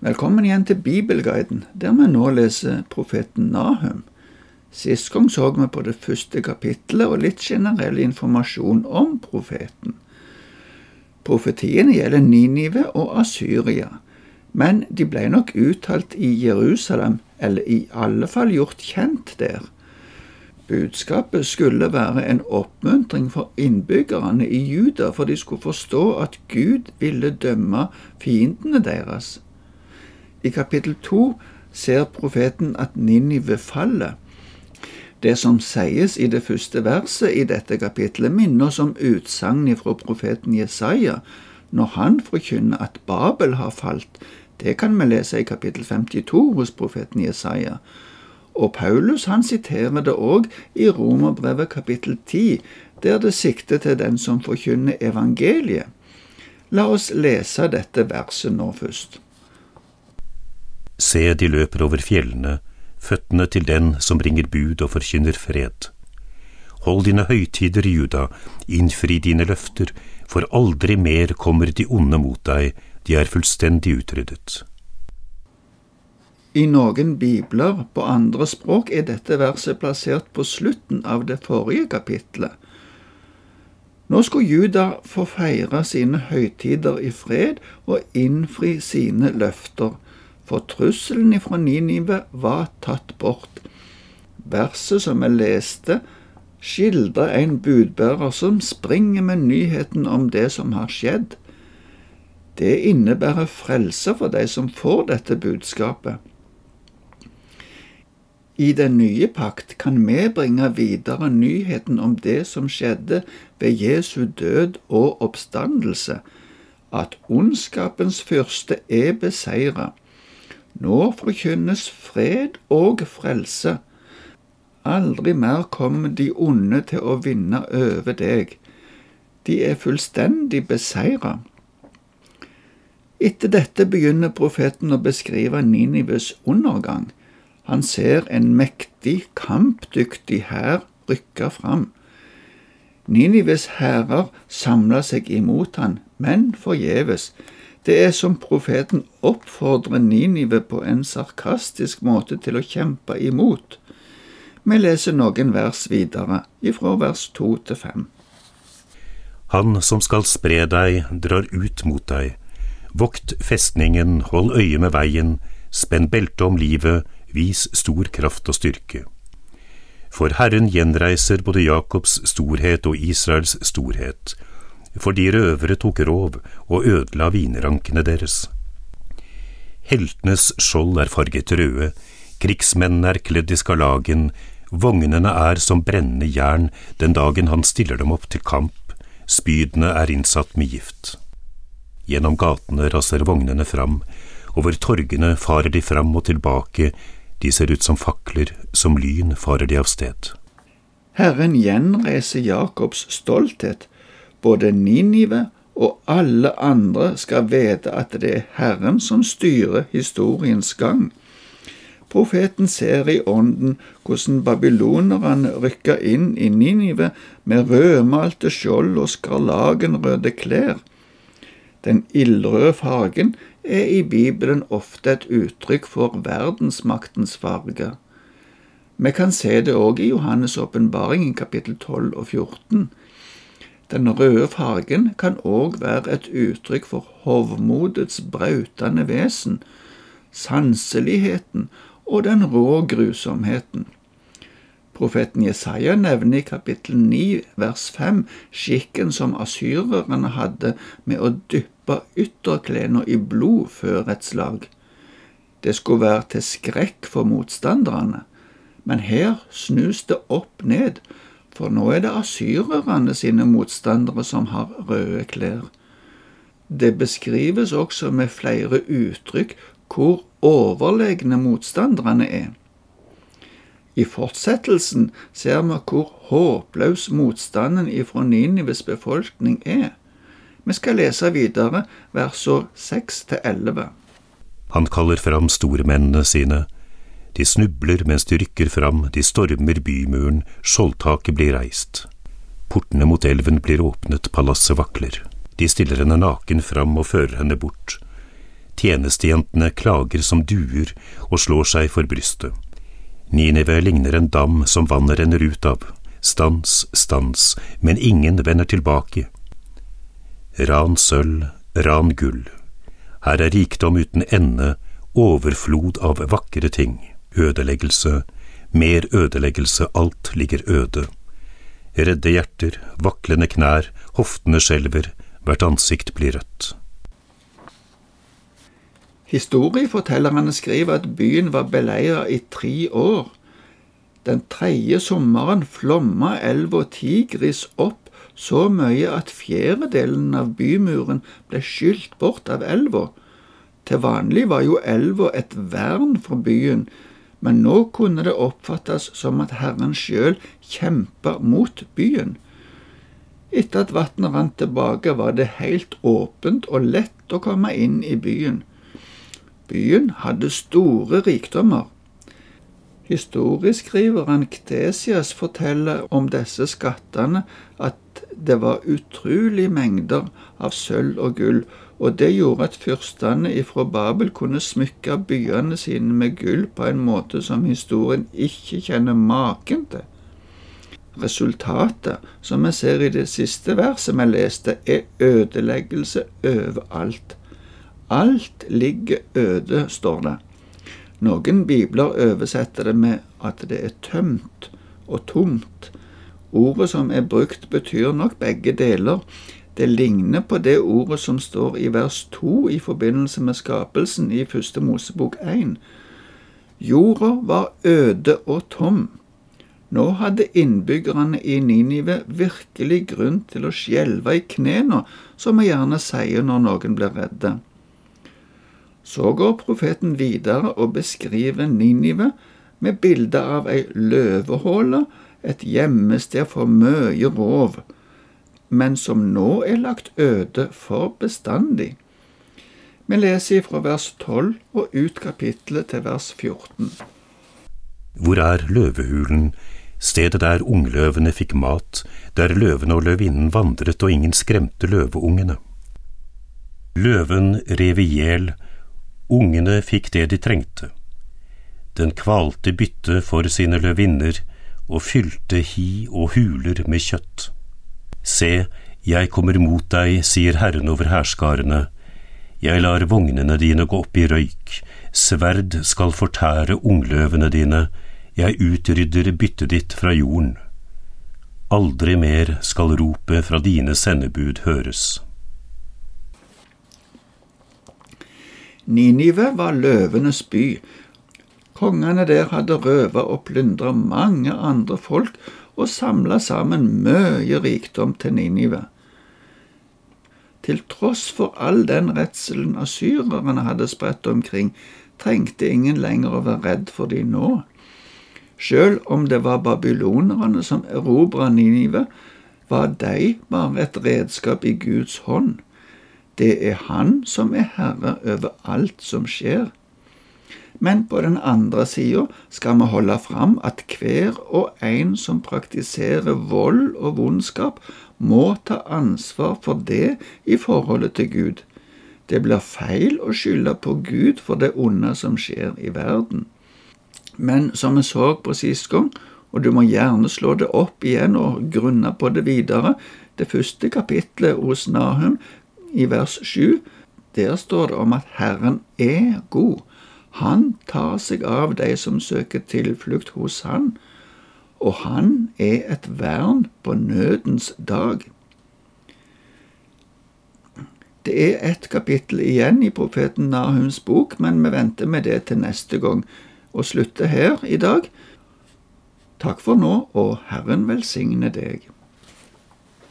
Velkommen igjen til Bibelguiden, der vi nå leser profeten Nahum. Sist gang så vi på det første kapittelet og litt generell informasjon om profeten. Profetiene gjelder Ninive og Asyria, men de ble nok uttalt i Jerusalem, eller i alle fall gjort kjent der. Budskapet skulle være en oppmuntring for innbyggerne i Juda, for de skulle forstå at Gud ville dømme fiendene deres. I kapittel to ser profeten at Ninive faller. Det som sies i det første verset i dette kapittelet, minner oss om utsagnet fra profeten Jesaja når han forkynner at Babel har falt. Det kan vi lese i kapittel 52 hos profeten Jesaja. Og Paulus han siterer det òg i Romerbrevet kapittel 10, der det sikter til den som forkynner evangeliet. La oss lese dette verset nå først. Se, de løper over fjellene, føttene til den som bringer bud og forkynner fred. Hold dine høytider, Juda, innfri dine løfter, for aldri mer kommer de onde mot deg, de er fullstendig utryddet. I noen bibler på andre språk er dette verset plassert på slutten av det forrige kapitlet. Nå skulle Juda få feire sine høytider i fred og innfri sine løfter for trusselen ifra Ninive var tatt bort. Verset som jeg leste, skildrer en budbærer som springer med nyheten om det som har skjedd. Det innebærer frelse for de som får dette budskapet. I den nye pakt kan vi bringe videre nyheten om det som skjedde ved Jesu død og oppstandelse, at ondskapens fyrste er beseira, nå forkynnes fred og frelse. Aldri mer kommer de onde til å vinne over deg. De er fullstendig beseira. Etter dette begynner profeten å beskrive Ninives undergang. Han ser en mektig, kampdyktig hær rykke fram. Ninives hærer samler seg imot han, men forgjeves. Det er som profeten oppfordrer Ninive på en sarkastisk måte til å kjempe imot. Vi leser noen vers videre, ifra vers to til fem. Han som skal spre deg, drar ut mot deg. Vokt festningen, hold øye med veien, spenn beltet om livet, vis stor kraft og styrke. For Herren gjenreiser både Jakobs storhet og Israels storhet fordi røvere tok rov og ødela vinrankene deres. Heltenes skjold er farget røde, krigsmennene er kledd i skarlagen, vognene er som brennende jern den dagen han stiller dem opp til kamp, spydene er innsatt med gift. Gjennom gatene raser vognene fram, over torgene farer de fram og tilbake, de ser ut som fakler, som lyn farer de av sted. Herren gjenreiser Jakobs stolthet både Ninive og alle andre skal vite at det er Herren som styrer historiens gang. Profeten ser i ånden hvordan babylonerne rykker inn i Ninive med rødmalte skjold og skarlagenrøde klær. Den ildrøde fargen er i Bibelen ofte et uttrykk for verdensmaktens farge. Vi kan se det òg i Johannes' åpenbaring kapittel 12 og 14. Den røde fargen kan òg være et uttrykk for hovmodets brautende vesen, sanseligheten og den rå grusomheten. Profeten Jesaja nevner i kapittel 9 vers 5 skikken som asyrerne hadde med å dyppe ytterklærne i blod før et slag. Det skulle være til skrekk for motstanderne, men her snus det opp ned for nå er det asyrerne sine motstandere som har røde klær. Det beskrives også med flere uttrykk hvor overlegne motstanderne er. I fortsettelsen ser vi hvor håpløs motstanden ifra Ninives befolkning er. Vi skal lese videre versene 6 til 11. Han kaller fram stormennene sine de snubler mens de rykker fram, de stormer bymuren, skjoldtaket blir reist. Portene mot elven blir åpnet, palasset vakler. De stiller henne naken fram og fører henne bort. Tjenestejentene klager som duer og slår seg for brystet. Ninive ligner en dam som vannet renner ut av. Stans, stans, men ingen vender tilbake. Ran sølv, ran gull. Her er rikdom uten ende, overflod av vakre ting. Ødeleggelse, mer ødeleggelse, alt ligger øde. Redde hjerter, vaklende knær, hoftene skjelver, hvert ansikt blir rødt. Historiefortellerne skriver at byen var beleiret i tre år. Den tredje sommeren flomma elva Tigris opp så mye at fjerdedelen av bymuren ble skylt bort av elva. Til vanlig var jo elva et vern for byen, men nå kunne det oppfattes som at Herren sjøl kjempa mot byen. Etter at vannet rant tilbake, var det helt åpent og lett å komme inn i byen. Byen hadde store rikdommer. Historieskriveren Ktesias forteller om disse skattene at det var utrolig mengder av sølv og gull, og det gjorde at fyrstene ifra Babel kunne smykke byene sine med gull på en måte som historien ikke kjenner maken til. Resultatet, som vi ser i det siste verset vi leste, er ødeleggelse overalt. Alt ligger øde, står det. Noen bibler oversetter det med at det er tømt og tomt. Ordet som er brukt, betyr nok begge deler. Det ligner på det ordet som står i vers 2 i forbindelse med skapelsen i første Mosebok 1. Jorda var øde og tom. Nå hadde innbyggerne i Ninive virkelig grunn til å skjelve i knærne, som vi gjerne sier når noen blir redde. Så går profeten videre og beskriver Ninive med bilde av ei løvehåle, et gjemmested for mye rov, men som nå er lagt øde for bestandig. Vi leser fra vers 12 og ut kapittelet til vers 14. Hvor er løvehulen, stedet der ungløvene fikk mat, der løvene og løvinnen vandret og ingen skremte løveungene? Løven rev i hjel, Ungene fikk det de trengte. Den kvalte byttet for sine løvinner og fylte hi og huler med kjøtt. Se, jeg kommer mot deg, sier Herren over hærskarene. Jeg lar vognene dine gå opp i røyk, sverd skal fortære ungløvene dine, jeg utrydder byttet ditt fra jorden. Aldri mer skal ropet fra dine sendebud høres. Ninive var løvenes by. Kongene der hadde røva og plyndra mange andre folk og samla sammen mye rikdom til Ninive. Til tross for all den redselen asyrerne hadde spredt omkring, trengte ingen lenger å være redd for de nå. Sjøl om det var babylonerne som erobra Ninive, var de bare et redskap i Guds hånd. Det er Han som er herre over alt som skjer. Men på den andre sida skal vi holde fram at hver og en som praktiserer vold og vondskap, må ta ansvar for det i forholdet til Gud. Det blir feil å skylde på Gud for det onde som skjer i verden. Men som vi så på sist gang, og du må gjerne slå det opp igjen og grunne på det videre, det første kapitlet hos Nahum i vers 7, der står det om at Herren er god. Han tar seg av de som søker tilflukt hos Han, og Han er et vern på nødens dag. Det er ett kapittel igjen i profeten Nahums bok, men vi venter med det til neste gang, og slutter her i dag. Takk for nå, og Herren velsigne deg.